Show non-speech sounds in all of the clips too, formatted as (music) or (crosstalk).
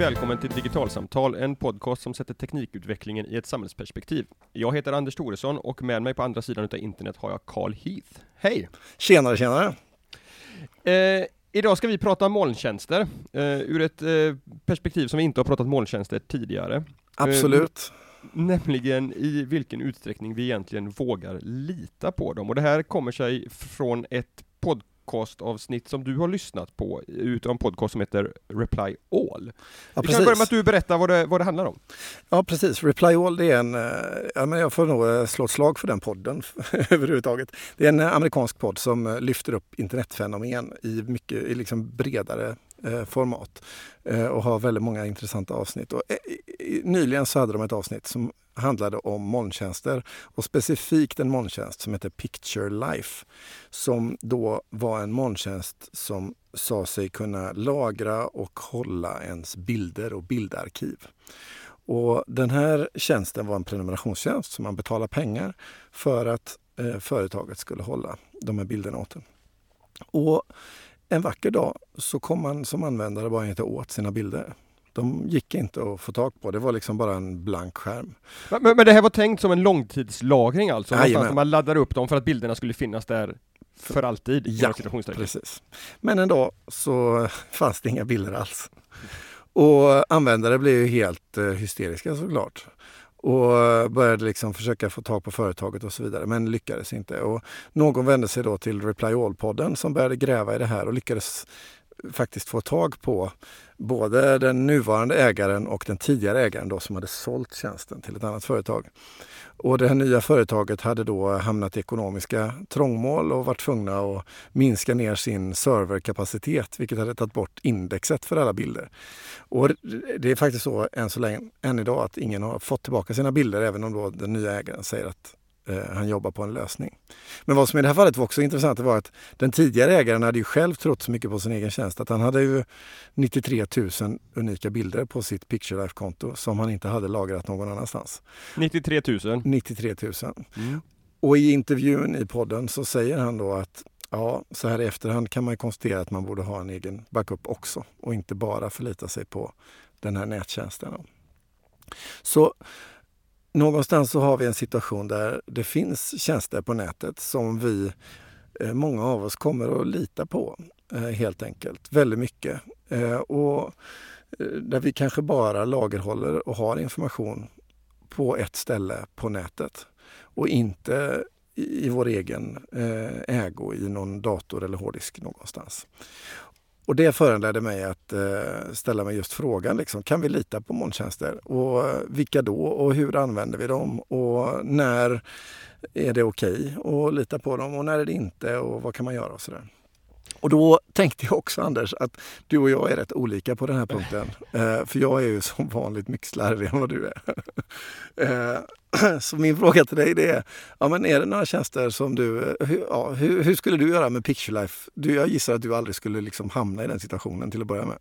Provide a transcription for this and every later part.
välkommen till Digitalsamtal, en podcast som sätter teknikutvecklingen i ett samhällsperspektiv. Jag heter Anders Thoresson och med mig på andra sidan av internet har jag Carl Heath. Hej! Tjenare, tjenare! Eh, idag ska vi prata molntjänster eh, ur ett eh, perspektiv som vi inte har pratat molntjänster tidigare. Absolut. Eh, nämligen i vilken utsträckning vi egentligen vågar lita på dem. Och det här kommer sig från ett podcast podcastavsnitt som du har lyssnat på, utav en podcast som heter Reply All. Ja, vi kan börja med att du berättar vad det, vad det handlar om. Ja precis, Reply All det är en, eh, ja, men jag får nog eh, slå ett slag för den podden (laughs) överhuvudtaget. Det är en eh, amerikansk podd som lyfter upp internetfenomen i mycket i liksom bredare format och har väldigt många intressanta avsnitt. Och, nyligen så hade de ett avsnitt som handlade om molntjänster och specifikt en molntjänst som heter Picture Life som då var en molntjänst som sa sig kunna lagra och hålla ens bilder och bildarkiv. Och den här tjänsten var en prenumerationstjänst som man betalade pengar för att eh, företaget skulle hålla de här bilderna åt en. Och en vacker dag så kom man som användare bara inte åt sina bilder. De gick inte att få tag på. Det var liksom bara en blank skärm. Men, men det här var tänkt som en långtidslagring alltså? Någonstans man laddar upp dem för att bilderna skulle finnas där för alltid? Ja, precis. Men en dag så (laughs) fanns det inga bilder alls. Och användare blev ju helt eh, hysteriska såklart och började liksom försöka få tag på företaget och så vidare men lyckades inte. Och någon vände sig då till Reply All-podden som började gräva i det här och lyckades faktiskt få tag på både den nuvarande ägaren och den tidigare ägaren då som hade sålt tjänsten till ett annat företag. Och det här nya företaget hade då hamnat i ekonomiska trångmål och varit tvungna att minska ner sin serverkapacitet vilket hade tagit bort indexet för alla bilder. Och det är faktiskt så än så länge, än idag, att ingen har fått tillbaka sina bilder även om då den nya ägaren säger att han jobbar på en lösning. Men vad som i det här fallet var också intressant var att den tidigare ägaren hade ju själv trott så mycket på sin egen tjänst att han hade ju 93 000 unika bilder på sitt Picture Life-konto som han inte hade lagrat någon annanstans. 93 000? 93 000. Mm. Och i intervjun i podden så säger han då att ja, så här i efterhand kan man konstatera att man borde ha en egen backup också och inte bara förlita sig på den här nättjänsten. Så någonstans så har vi en situation där det finns tjänster på nätet som vi, eh, många av oss kommer att lita på eh, helt enkelt, väldigt mycket. Eh, och där vi kanske bara lagerhåller och har information på ett ställe på nätet och inte i vår egen ägo i någon dator eller hårddisk någonstans. Och det föranledde mig att eh, ställa mig just frågan, liksom, kan vi lita på molntjänster? Och eh, vilka då? Och hur använder vi dem? Och när är det okej okay att lita på dem? Och när är det inte? Och vad kan man göra? Och sådär. Och då tänkte jag också Anders att du och jag är rätt olika på den här punkten. Eh, för jag är ju som vanligt mycket slarvigare än vad du är. (laughs) eh, (clears throat) så min fråga till dig det är, ja, men är det några tjänster som du, eh, hur, ja, hur, hur skulle du göra med Picturelife? Du, jag gissar att du aldrig skulle liksom hamna i den situationen till att börja med.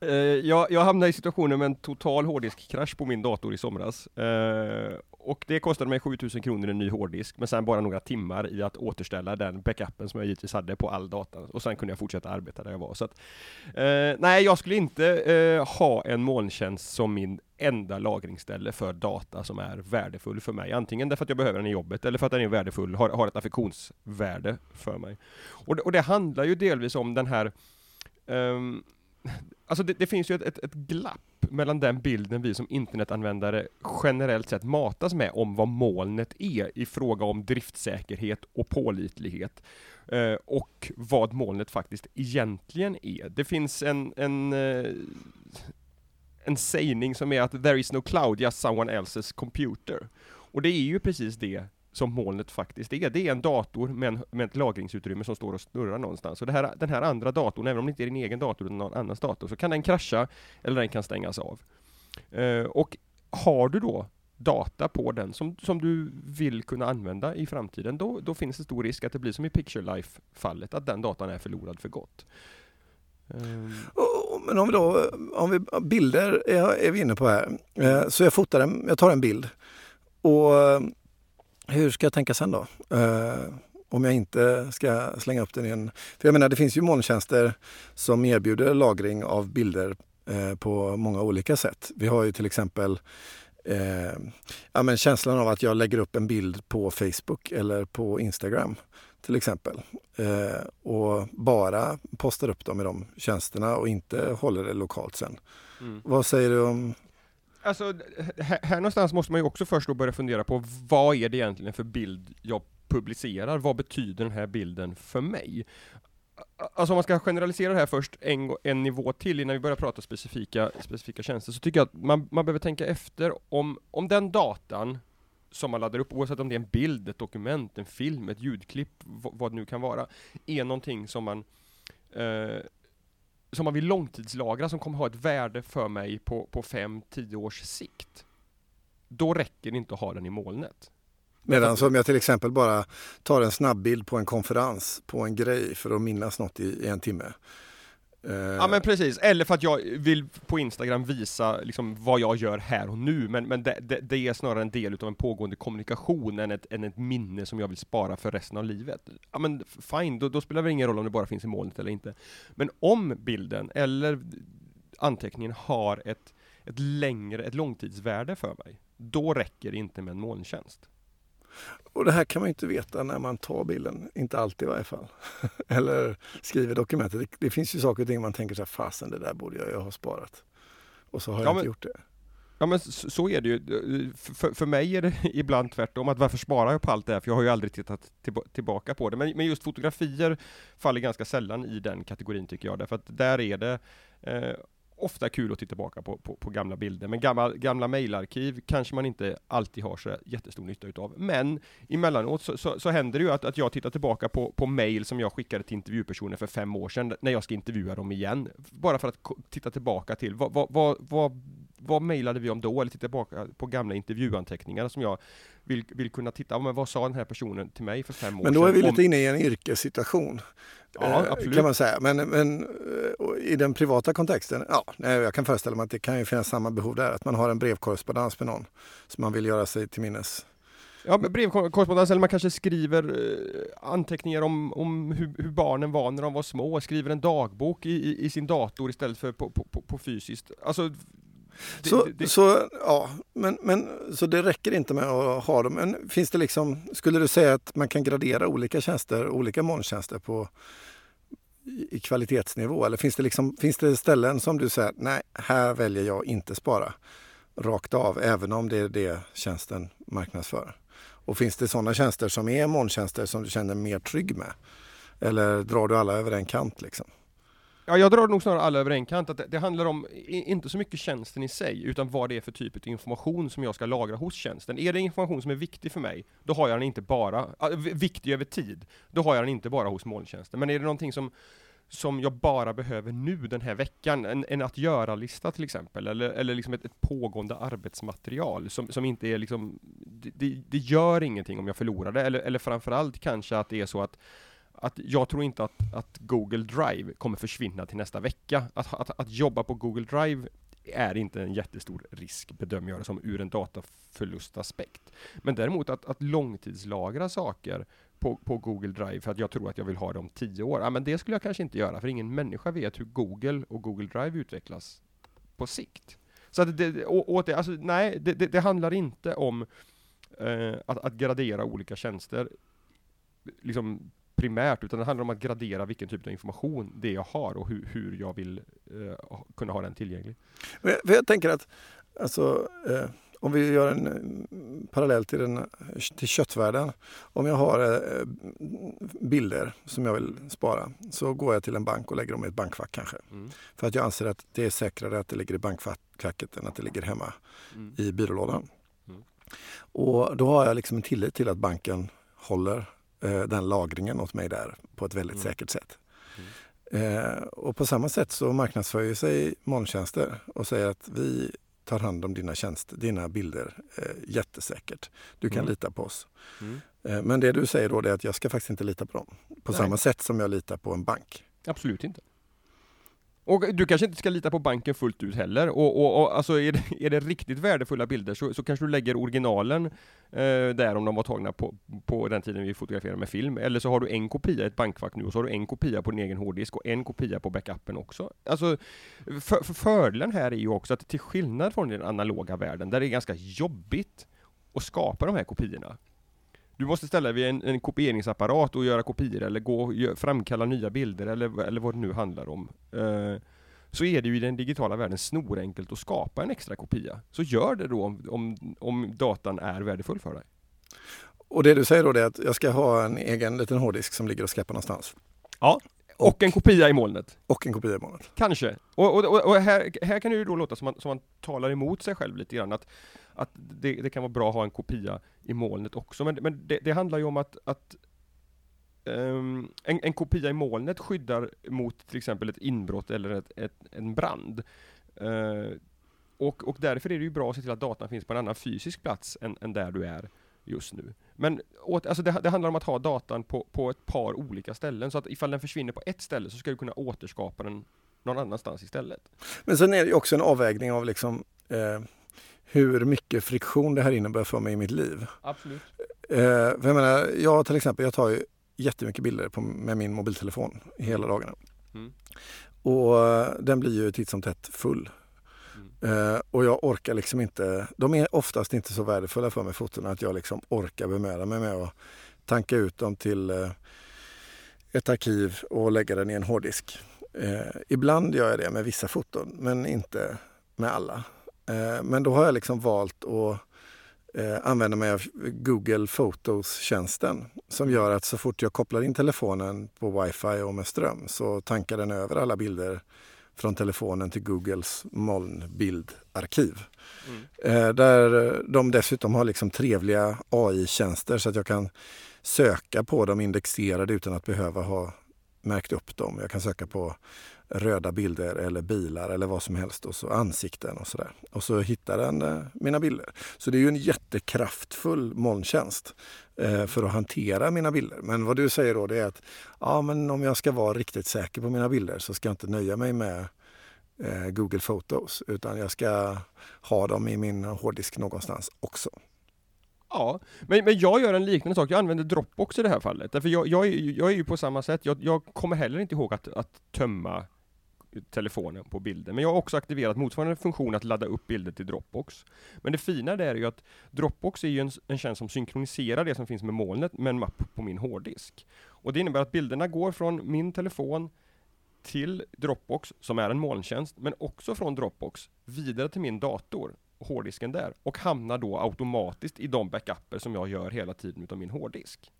Eh, jag, jag hamnade i situationen med en total hårddiskkrasch på min dator i somras. Eh, och det kostade mig 7000 kronor en ny hårddisk, men sen bara några timmar i att återställa den backupen som jag givetvis hade på all data. Och sen kunde jag fortsätta arbeta där jag var. Så att, eh, nej, jag skulle inte eh, ha en molntjänst som min enda lagringsställe för data som är värdefull för mig. Antingen därför att jag behöver den i jobbet eller för att den är värdefull, har, har ett affektionsvärde för mig. Och det, och det handlar ju delvis om den här um, Alltså det, det, finns ju ett, ett, ett, glapp mellan den bilden vi som internetanvändare generellt sett matas med om vad molnet är i fråga om driftsäkerhet och pålitlighet. Eh, och vad molnet faktiskt egentligen är. Det finns en, en, eh, en sägning som är att there is no cloud, just someone else's computer. Och det är ju precis det som molnet faktiskt är. Det är en dator med, en, med ett lagringsutrymme som står och snurrar någonstans. Och det här, den här andra datorn, även om det inte är din egen dator utan någon annans dator, så kan den krascha eller den kan stängas av. Uh, och har du då data på den som, som du vill kunna använda i framtiden, då, då finns det stor risk att det blir som i Picture Life-fallet, att den datan är förlorad för gott. Um. Men om vi då, om vi, bilder är, är vi inne på här. Eh, så jag fotar en, jag tar en bild och hur ska jag tänka sen då? Uh, om jag inte ska slänga upp den i en... För jag menar, det finns ju molntjänster som erbjuder lagring av bilder eh, på många olika sätt. Vi har ju till exempel eh, ja, men känslan av att jag lägger upp en bild på Facebook eller på Instagram till exempel. Eh, och bara postar upp dem i de tjänsterna och inte håller det lokalt sen. Mm. Vad säger du om Alltså, här, här någonstans måste man ju också först då börja fundera på vad är det egentligen för bild jag publicerar? Vad betyder den här bilden för mig? Alltså om man ska generalisera det här först en, en nivå till innan vi börjar prata specifika, specifika tjänster, så tycker jag att man, man behöver tänka efter om, om den datan som man laddar upp, oavsett om det är en bild, ett dokument, en film, ett ljudklipp, vad det nu kan vara, är någonting som man eh, som man vill långtidslagra, som kommer ha ett värde för mig på, på 5-10 års sikt. Då räcker det inte att ha den i molnet. Medan om jag till exempel bara tar en snabbbild på en konferens, på en grej för att minnas något i, i en timme. Ja men precis, eller för att jag vill på Instagram visa liksom vad jag gör här och nu, men, men det, det, det är snarare en del av en pågående kommunikation än ett, än ett minne som jag vill spara för resten av livet. Ja men fine, då, då spelar det ingen roll om det bara finns i molnet eller inte. Men om bilden eller anteckningen har ett, ett längre, ett långtidsvärde för mig, då räcker det inte med en molntjänst. Och det här kan man inte veta när man tar bilden, inte alltid i varje fall. (laughs) Eller skriver dokumentet. Det, det, finns ju saker och ting man tänker så här, fasen det där borde jag ju ha sparat. Och så har jag ja, inte gjort det. Ja men så är det ju. För, för mig är det (laughs) ibland tvärtom, att varför sparar jag på allt det här? För jag har ju aldrig tittat tillbaka på det. Men, men just fotografier faller ganska sällan i den kategorin tycker jag, därför att där är det eh, ofta kul att titta tillbaka på, på, på, gamla bilder, men gamla, gamla mejlarkiv kanske man inte alltid har så jättestor nytta utav. Men emellanåt så, så, så händer det ju att, att jag tittar tillbaka på, på mejl som jag skickade till intervjupersoner för fem år sedan, när jag ska intervjua dem igen. Bara för att titta tillbaka till vad, vad, vad, vad vad mejlade vi om då? Eller titta tillbaka på gamla intervjuanteckningar som jag vill, vill kunna titta, men vad sa den här personen till mig för fem år sedan? Men då är vi lite inne i en yrkessituation. Ja, eh, absolut. Kan man säga. Men, men eh, i den privata kontexten, ja, jag kan föreställa mig att det kan ju finnas samma behov där. Att man har en brevkorrespondens med någon som man vill göra sig till minnes. Ja, brevkorrespondens, eller man kanske skriver eh, anteckningar om, om hur, hur, barnen var när de var små, skriver en dagbok i, i, i sin dator istället för på, på, på, fysiskt. Alltså, det, så, det, så, ja, men, men, så det räcker inte med att ha dem. Men finns det liksom, skulle du säga att man kan gradera olika tjänster, olika molntjänster på i kvalitetsnivå? Eller finns det, liksom, finns det ställen som du säger, nej, här väljer jag inte spara rakt av, även om det är det tjänsten marknadsför? Och finns det sådana tjänster som är molntjänster som du känner mer trygg med? Eller drar du alla över en kant liksom? Ja, jag drar nog snarare alla över en kant, att det, det, handlar om inte så mycket tjänsten i sig, utan vad det är för typ av information som jag ska lagra hos tjänsten. Är det information som är viktig för mig, då har jag den inte bara, äh, viktig över tid, då har jag den inte bara hos molntjänsten. Men är det någonting som som jag bara behöver nu den här veckan, en, en att göra-lista till exempel, eller, eller liksom ett, ett pågående arbetsmaterial som, som inte är liksom, det, det, det gör ingenting om jag förlorar det, eller, eller framförallt kanske att det är så att att jag tror inte att, att Google Drive kommer försvinna till nästa vecka. Att, att, att jobba på Google Drive är inte en jättestor risk, bedömer jag det som, ur en dataförlustaspekt. Men däremot att, att långtidslagra saker på, på Google Drive för att jag tror att jag vill ha det om tio år, ja, men det skulle jag kanske inte göra, för ingen människa vet hur Google och Google Drive utvecklas på sikt. Så att det, åt det, alltså, nej, det, det, det handlar inte om eh, att, att gradera olika tjänster liksom primärt, utan det handlar om att gradera vilken typ av information det jag har och hur, hur jag vill eh, kunna ha den tillgänglig. Jag, jag tänker att alltså, eh, om vi gör en eh, parallell till, den, till köttvärlden. Om jag har eh, bilder som jag vill spara så går jag till en bank och lägger dem i ett bankfack kanske. Mm. För att jag anser att det är säkrare att det ligger i bankfacket än att det ligger hemma mm. i byrålådan. Mm. Och då har jag liksom en tillit till att banken håller den lagringen åt mig där på ett väldigt mm. säkert sätt. Mm. Eh, och på samma sätt så marknadsför sig molntjänster och säger att vi tar hand om dina tjänster, dina bilder eh, jättesäkert. Du kan mm. lita på oss. Mm. Eh, men det du säger då är att jag ska faktiskt inte lita på dem på Nej. samma sätt som jag litar på en bank. Absolut inte. Och du kanske inte ska lita på banken fullt ut heller, och, och, och alltså är det, är det riktigt värdefulla bilder så, så kanske du lägger originalen eh, där om de var tagna på, på den tiden vi fotograferade med film, eller så har du en kopia i ett bankfack nu och så har du en kopia på din egen hårddisk och en kopia på backupen också. Alltså, för, för fördelen här är ju också att till skillnad från den analoga världen, där det är ganska jobbigt att skapa de här kopiorna, du måste ställa dig vid en, en kopieringsapparat och göra kopior eller gå gör, framkalla nya bilder eller, eller vad det nu handlar om. Uh, så är det ju i den digitala världen snorenkelt att skapa en extra kopia. Så gör det då om, om, om datan är värdefull för dig. Och det du säger då är att jag ska ha en egen liten hårddisk som ligger och skräpar någonstans? Ja, och, och, en kopia i molnet. Och en kopia i molnet. Kanske. Och, och, och, här, här kan det ju då låta som man, som man talar emot sig själv lite grann. Att, att det, det kan vara bra att ha en kopia i molnet också. Men, men det, det handlar ju om att, att um, en, en, kopia i molnet skyddar mot till exempel ett inbrott eller ett, ett, en brand. Uh, och, och därför är det ju bra att se till att datan finns på en annan fysisk plats än, än där du är just nu. Men åt, alltså det, det, handlar om att ha datan på, på ett par olika ställen, så att ifall den försvinner på ett ställe så ska du kunna återskapa den någon annanstans istället. Men sen är det ju också en avvägning av liksom eh, hur mycket friktion det här innebär för mig i mitt liv. Absolut. Eh, jag menar, jag till exempel, jag tar ju jättemycket bilder på, med min mobiltelefon hela dagarna. Mm. Och eh, den blir ju titt som tätt full. Mm. Eh, och jag orkar liksom inte, de är oftast inte så värdefulla för mig fotona att jag liksom orkar bemöda mig med att tanka ut dem till eh, ett arkiv och lägga den i en hårddisk. Eh, ibland gör jag det med vissa foton men inte med alla. Eh, men då har jag liksom valt att eh, använda mig av Google Photos-tjänsten som gör att så fort jag kopplar in telefonen på wifi och med ström så tankar den över alla bilder från telefonen till Googles molnbildarkiv. Mm. Eh, där de dessutom har liksom trevliga AI-tjänster så att jag kan söka på dem indexerade utan att behöva ha märkt upp dem. Jag kan söka på röda bilder eller bilar eller vad som helst och så ansikten och sådär. Och så hittar den eh, mina bilder. Så det är ju en jättekraftfull molntjänst eh, för att hantera mina bilder. Men vad du säger då det är att ja, men om jag ska vara riktigt säker på mina bilder så ska jag inte nöja mig med eh, Google Photos utan jag ska ha dem i min hårddisk någonstans också. Ja, men, men jag gör en liknande sak. Jag använder Dropbox i det här fallet. Därför jag, jag, är, jag är ju på samma sätt. Jag, jag kommer heller inte ihåg att, att tömma telefonen på bilder. Men jag har också aktiverat motsvarande funktion att ladda upp bilder till Dropbox. Men det fina där är ju att Dropbox är ju en, en tjänst som synkroniserar det som finns med molnet med en mapp på min hårddisk. Och det innebär att bilderna går från min telefon till Dropbox, som är en molntjänst, men också från Dropbox vidare till min dator hårddisken där och hamnar då automatiskt i de backuper som jag gör hela tiden utav min hårddisk.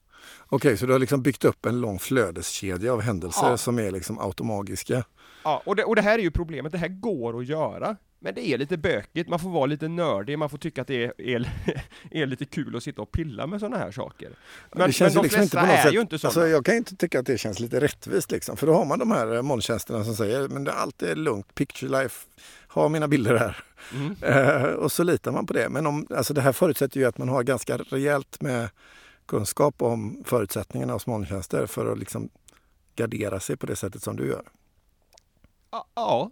Okej, okay, så du har liksom byggt upp en lång flödeskedja av händelser ja. som är liksom automagiska? Ja, och det, och det här är ju problemet. Det här går att göra. Men det är lite bökigt, man får vara lite nördig, man får tycka att det är, är, (laughs) är lite kul att sitta och pilla med sådana här saker. Men, det känns men de liksom flesta är sätt, ju inte sådana. Alltså jag kan inte tycka att det känns lite rättvist liksom, för då har man de här molntjänsterna som säger men det, är lugnt, picture life, ha mina bilder här. Mm. Eh, och så litar man på det. Men om, alltså det här förutsätter ju att man har ganska rejält med kunskap om förutsättningarna hos molntjänster för att liksom gardera sig på det sättet som du gör. Ja,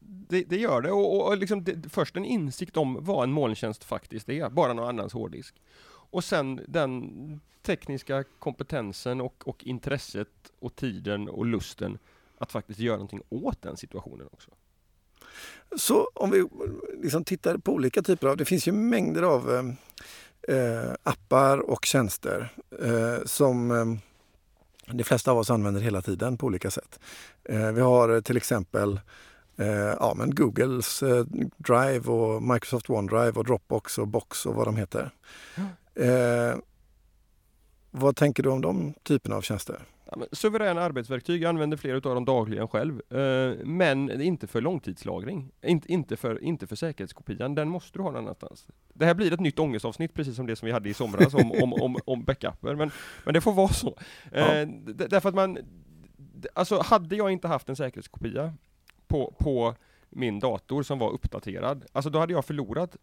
det, det gör det. Och, och liksom det, först en insikt om vad en molntjänst faktiskt är, bara någon annans hårddisk. Och sen den tekniska kompetensen och, och intresset och tiden och lusten att faktiskt göra någonting åt den situationen också. Så om vi liksom tittar på olika typer av, det finns ju mängder av eh, eh, appar och tjänster eh, som eh, de flesta av oss använder hela tiden på olika sätt. Eh, vi har till exempel eh, ja, men Googles Drive och Microsoft OneDrive och Dropbox och Box och vad de heter. Mm. vad tänker du om de typerna av tjänster? Ja, suveräna arbetsverktyg, jag använder flera av dem dagligen själv. Eh, men inte för långtidslagring. Inte, inte, för, inte för säkerhetskopian, den måste du ha någon annanstans. Det här blir ett nytt ångestavsnitt, precis som det som vi hade i somras om, om, om, om backuper. Men, men det får vara så. Eh, därför att man, alltså hade jag inte haft en säkerhetskopia på, på min dator som var uppdaterad, alltså då hade jag förlorat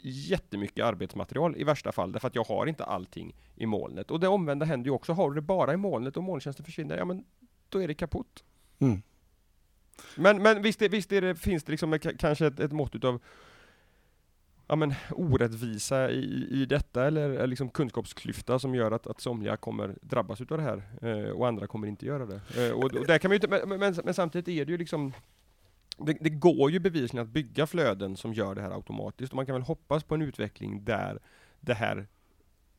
jättemycket arbetsmaterial i värsta fall, därför att jag har inte allting i molnet. Och det omvända händer ju också, har du det bara i molnet och molntjänsten försvinner, ja men då är det kaputt. Mm. Men, men visst, är, visst är det, finns det liksom kanske ett, ett mått utav ja, men, orättvisa i, i detta eller liksom kunskapsklyfta som gör att, att somliga kommer drabbas utav det här eh, och andra kommer inte göra det. Eh, och, och där kan man inte, men, men, men, samtidigt är det ju liksom det, det, går ju bevisligen att bygga flöden som gör det här automatiskt och man kan väl hoppas på en utveckling där det här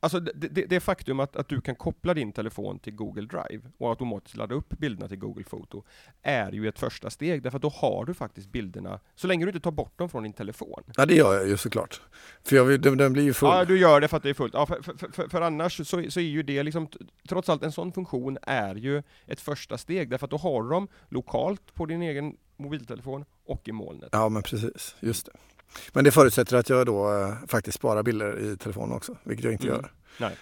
Alltså det, det, det faktum att, att du kan koppla din telefon till Google Drive och automatiskt ladda upp bilderna till Google Foto är ju ett första steg, därför att då har du faktiskt bilderna, så länge du inte tar bort dem från din telefon. Ja det gör jag ju såklart. För jag vill, den, den blir ju full. Ja du gör det för att det är fullt. Ja, för, för, för, för annars så, så är ju det liksom, trots allt en sån funktion är ju ett första steg, därför att då har du dem lokalt på din egen mobiltelefon och i molnet. Ja men precis, just det. Men det förutsätter att jag då eh, faktiskt sparar bilder i telefonen också, vilket jag inte mm. gör. Nej.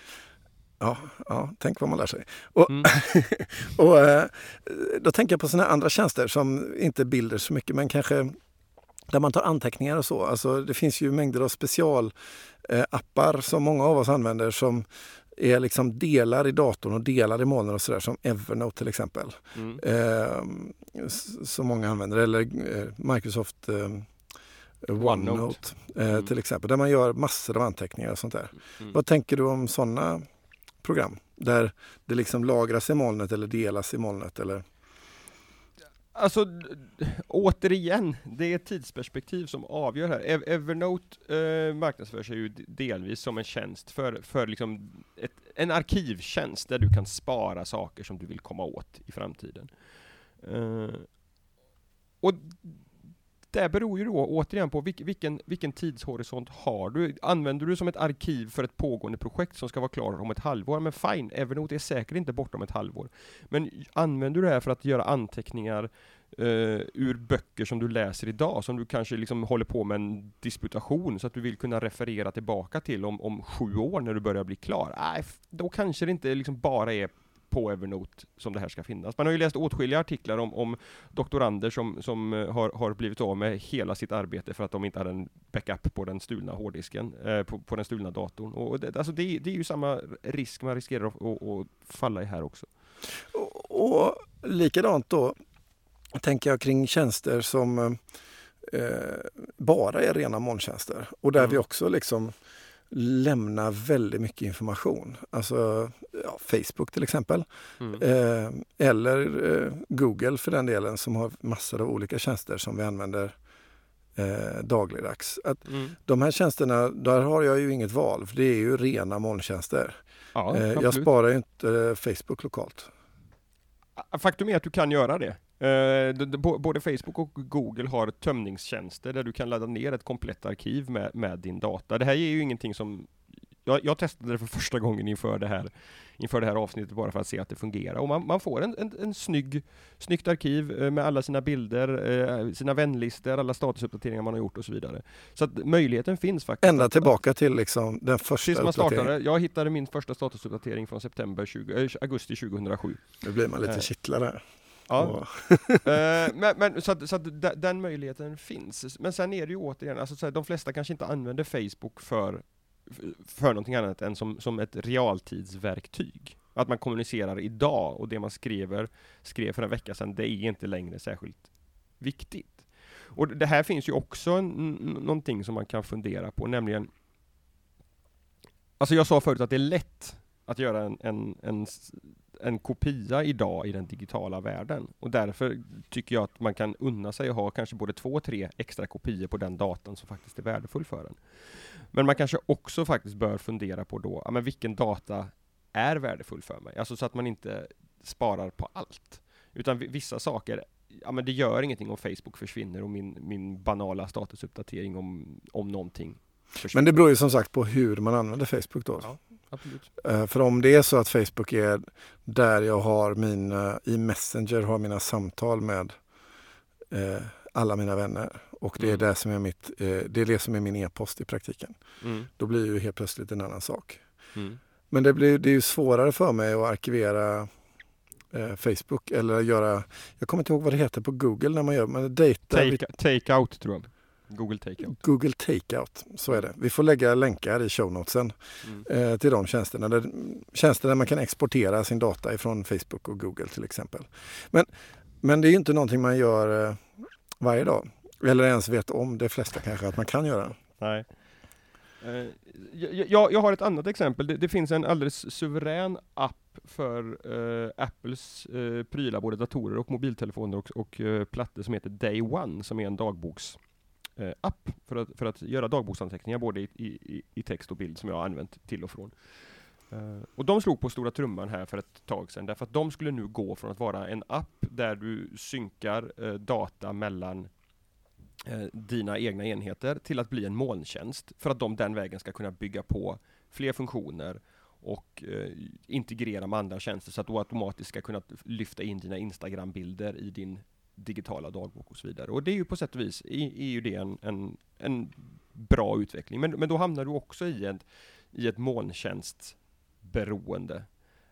Ja, ja, tänk vad man lär sig. Och, mm. (laughs) och eh, då tänker jag på sådana andra tjänster som inte bilder så mycket men kanske där man tar anteckningar och så. Alltså, det finns ju mängder av specialappar eh, som många av oss använder som är liksom delar i datorn och delar i molnen och sådär som Evernote till exempel. Mm. Eh, som många använder eller eh, Microsoft eh, OneNote, eh, mm. till exempel, där man gör massor av anteckningar och sånt där. Mm. Vad tänker du om sådana program? Där det liksom lagras i molnet eller delas i molnet? Eller? Alltså, återigen, det är ett tidsperspektiv som avgör här. Evernote eh, marknadsför sig ju delvis som en tjänst för, för liksom ett, en arkivtjänst där du kan spara saker som du vill komma åt i framtiden. Eh, och det beror ju då återigen på vilken, vilken tidshorisont har du? Använder du som ett arkiv för ett pågående projekt som ska vara klart om ett halvår? Men fine, Evernote är säkert inte borta om ett halvår. Men använder du det här för att göra anteckningar Uh, ur böcker som du läser idag, som du kanske liksom håller på med en disputation, så att du vill kunna referera tillbaka till om, om sju år när du börjar bli klar. Nej, då kanske det inte liksom bara är på Evernote som det här ska finnas. Man har ju läst åtskilliga artiklar om, om doktorander som, som eh, har, har blivit av med hela sitt arbete för att de inte hade en backup på den stulna hårddisken, eh, på, på den stulna datorn. Och det, alltså det, det är ju samma risk man riskerar att, att, att falla i här också. Och, och likadant då, tänker jag kring tjänster som eh, bara är rena molntjänster och där mm. vi också liksom lämnar väldigt mycket information. Alltså ja, Facebook till exempel. Mm. Eh, eller eh, Google för den delen som har massor av olika tjänster som vi använder eh, dagligdags. Att mm. De här tjänsterna, där har jag ju inget val för det är ju rena molntjänster. Ja, eh, jag sparar ju inte Facebook lokalt. Faktum är att du kan göra det. Eh, både Facebook och Google har tömningstjänster där du kan ladda ner ett komplett arkiv med, med din data. Det här är ju ingenting som jag, jag, testade det för första gången inför det här, inför det här avsnittet bara för att se att det fungerar. Och man, man får en, en, en snygg, snyggt arkiv eh, med alla sina bilder, eh, sina vänlistor, alla statusuppdateringar man har gjort och så vidare. Så att möjligheten finns faktiskt. Ända tillbaka till liksom den första man startade. Jag hittade min första statusuppdatering från september 20, äh, augusti 2007. Nu blir man lite äh, kittlad här. Ja. men, men, så att, så att den möjligheten finns. Men sen är det ju återigen, alltså, så här, de flesta kanske inte använder Facebook för för någonting annat än som, som ett realtidsverktyg. Att man kommunicerar idag och det man skriver, skrev för en vecka sedan, det är inte längre särskilt viktigt. Och det här finns ju också en, någonting som man kan fundera på, nämligen Alltså jag sa förut att det är lätt att göra en, en, en, en kopia idag i den digitala världen. Och därför tycker jag att man kan unna sig att ha kanske både två, tre extra kopior på den datan som faktiskt är värdefull för en. Men man kanske också faktiskt bör fundera på då, ja, men vilken data är värdefull för mig? Alltså så att man inte sparar på allt. Utan vissa saker, ja men det gör ingenting om Facebook försvinner och min, min banala statusuppdatering om, om någonting försvinner. Men det beror ju som sagt på hur man använder Facebook då. Ja, absolut. Uh, för om det är så att Facebook är där jag har mina, i Messenger har mina samtal med uh, alla mina vänner och det är, mm. det som är, mitt, eh, det är det som är min e-post i praktiken. Mm. Då blir det ju helt plötsligt en annan sak. Mm. Men det, blir, det är ju svårare för mig att arkivera eh, Facebook eller göra, jag kommer inte ihåg vad det heter på Google när man gör, men data. Take, take out tror jag. Google Takeout. Google Takeout, så är det. Vi får lägga länkar i show notesen mm. eh, till de tjänsterna. Där, tjänster där man kan exportera sin data ifrån Facebook och Google till exempel. Men Men det är ju inte någonting man gör eh, varje dag. Eller ens vet om, de flesta kanske, att man kan göra. Nej. Eh, jag, jag har ett annat exempel. Det, det finns en alldeles suverän app för uh, Apples uh, prylar, både datorer och mobiltelefoner och, och plattor som heter Day One, som är en dagboks Eh, app för att, för att göra dagboksanteckningar både i, i, i text och bild som jag har använt till och från. Uh, och de slog på stora trumman här för ett tag sedan, därför att de skulle nu gå från att vara en app där du synkar uh, data mellan uh, dina egna enheter till att bli en molntjänst, för att de den vägen ska kunna bygga på fler funktioner och integrera med andra tjänster så att du automatiskt ska kunna lyfta in dina Instagram-bilder i din digitala dagbok och så vidare. Och det är ju på sätt och vis, är, är ju det en, en, en bra utveckling. Men, men då hamnar du också i, ett, i ett molntjänstberoende.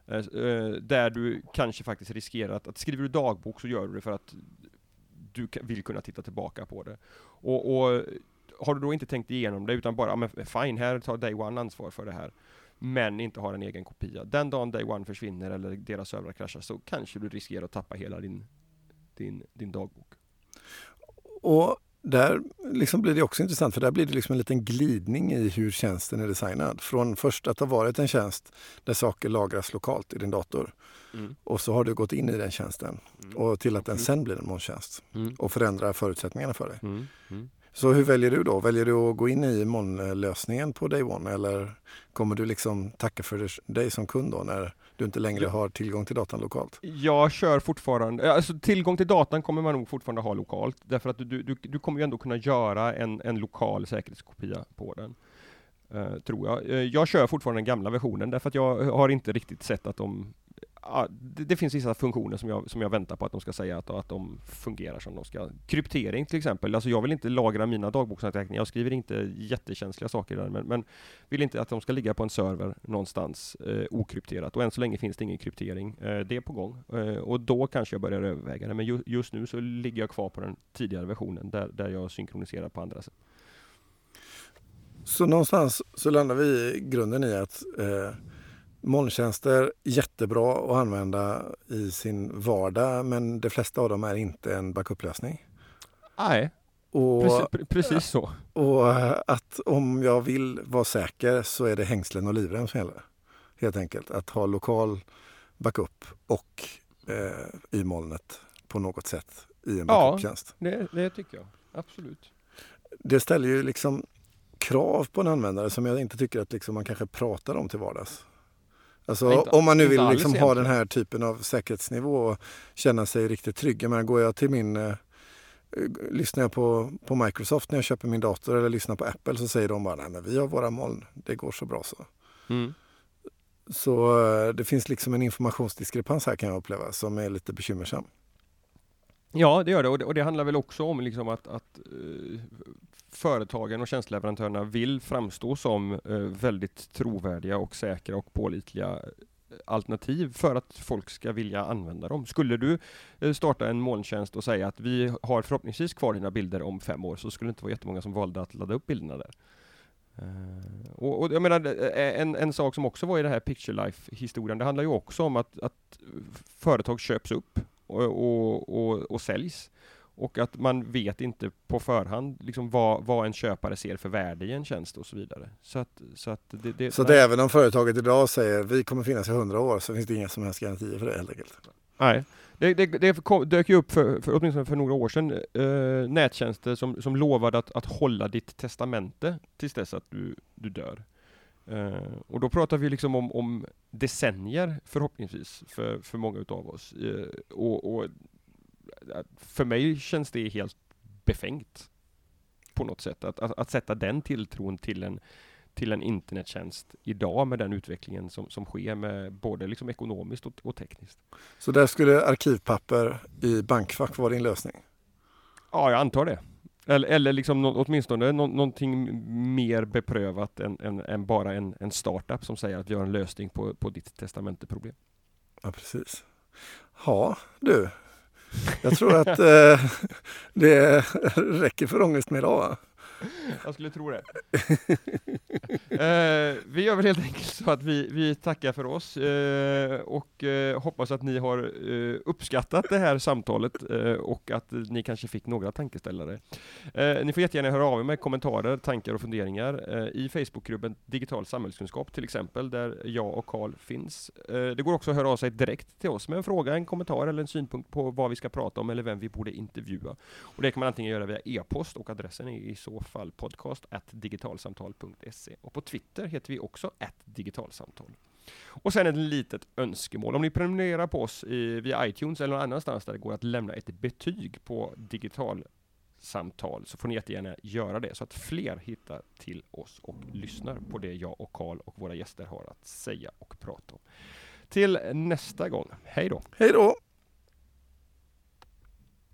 Eh, eh, där du kanske faktiskt riskerar att, att skriver du dagbok så gör du det för att du vill kunna titta tillbaka på det. Och, och har du då inte tänkt igenom det utan bara, men fine, här tar Day One ansvar för det här. Men inte har en egen kopia. Den dagen Day One försvinner eller deras servrar kraschar så kanske du riskerar att tappa hela din, din, din dagbok. Och där liksom blir det också intressant för där blir det liksom en liten glidning i hur tjänsten är designad. Från först att ha varit en tjänst där saker lagras lokalt i din dator mm. och så har du gått in i den tjänsten mm. och till att den sen blir en molntjänst mm. och förändrar förutsättningarna för dig. Mm. Mm. Så hur väljer du då? Väljer du att gå in i molnlösningen på Day One eller kommer du liksom tacka för dig som kund då när du inte längre har tillgång till datan lokalt? Jag kör fortfarande, alltså tillgång till datan kommer man nog fortfarande ha lokalt, därför att du, du, du kommer ju ändå kunna göra en, en lokal säkerhetskopia på den. Uh, tror jag. Uh, jag kör fortfarande den gamla versionen, därför att jag har inte riktigt sett att de ja, det, det, finns vissa funktioner som jag, som jag väntar på att de ska säga att, att de fungerar som de ska. Kryptering till exempel, alltså jag vill inte lagra mina dagboksanteckningar, jag skriver inte jättekänsliga saker där, men, men vill inte att de ska ligga på en server någonstans eh, okrypterat. Och än så länge finns det ingen kryptering. Eh, det är på gång. Eh, och då kanske jag börjar överväga det, men ju, just nu så ligger jag kvar på den tidigare versionen, där, där jag synkroniserar på andra sätt. Så någonstans så landar vi i grunden i att eh Molntjänster jättebra att använda i sin vardag men de flesta av dem är inte en backuplösning. Nej, och, precis, precis, så. Och eh, att om jag vill vara säker så är det hängslen och livrem som gäller. Helt enkelt att ha lokal backup och eh, i molnet på något sätt i en backuptjänst. Ja, det, det tycker jag. Absolut. Det ställer ju liksom krav på en användare som jag inte tycker att liksom man kanske pratar om till vardags. Alltså, inte, om man nu vill liksom ha den här typen av säkerhetsnivå och känna sig riktigt trygg. Men går jag till min... Eh, lyssnar jag på, på Microsoft när jag köper min dator eller lyssnar på Apple så säger de bara nej men vi har våra moln, det går så bra så. Mm. Så eh, det finns liksom en informationsdiskrepans här kan jag uppleva som är lite bekymmersam. Ja, det gör det och det, och det handlar väl också om liksom att, att eh, företagen och tjänsteleverantörerna vill framstå som eh, väldigt trovärdiga och säkra och pålitliga eh, alternativ för att folk ska vilja använda dem. Skulle du eh, starta en molntjänst och säga att vi har förhoppningsvis kvar dina bilder om fem år, så skulle det inte vara jättemånga som valde att ladda upp bilderna där. Eh, och, och, jag menar, en, en sak som också var i det här Picture Life-historien, det handlar ju också om att, att företag köps upp och, och, och, och säljs. Och att man vet inte på förhand liksom vad, vad en köpare ser för värde i en tjänst och så vidare. Så att, så att det, det, så det även om företaget idag säger vi kommer finnas i hundra år så finns det inga som helst garantier för det helt enkelt? Nej, det, det, det dök ju upp för, för, åtminstone för några år sedan eh, nättjänster som, som lovade att, att hålla ditt testamente tills dess att du, du dör. Uh, och då pratar vi liksom om, om decennier förhoppningsvis för, för många utav oss. Uh, och, och, för mig känns det helt befängt på något sätt att, att, att, sätta den tilltron till en, till en internettjänst idag med den utvecklingen som, som sker med både liksom ekonomiskt och, och tekniskt. Så där skulle arkivpapper i bankfack vara din lösning? Ja, jag antar det. Eller, eller liksom nå, åtminstone nå, någonting mer beprövat än, än, än, bara en, en startup som säger att vi har en lösning på, på ditt testamenteproblem. Ja, precis. Ja, du. Jag tror att eh, (laughs) det räcker för ångest med idag. (laughs) Jag skulle tro det. (laughs) Eh, vi gör väl helt enkelt så att vi, vi tackar för oss eh, och eh, hoppas att ni har eh, uppskattat det här samtalet eh, och att ni kanske fick några tankeställare. Eh, ni får jättegärna höra av er med kommentarer, tankar och funderingar eh, i Facebookgruppen Digital samhällskunskap till exempel, där jag och Karl finns. Eh, det går också att höra av sig direkt till oss med en fråga, en kommentar eller en synpunkt på vad vi ska prata om eller vem vi borde intervjua. Och det kan man antingen göra via e-post och adressen är i så fall podcast digitalsamtal.se. Och på Twitter heter vi också digitalsamtal. Och sen ett litet önskemål. Om ni prenumererar på oss i, via iTunes eller någon annanstans där det går att lämna ett betyg på digitalsamtal så får ni jättegärna göra det så att fler hittar till oss och lyssnar på det jag och Karl och våra gäster har att säga och prata om. Till nästa gång. Hej då! Hej då!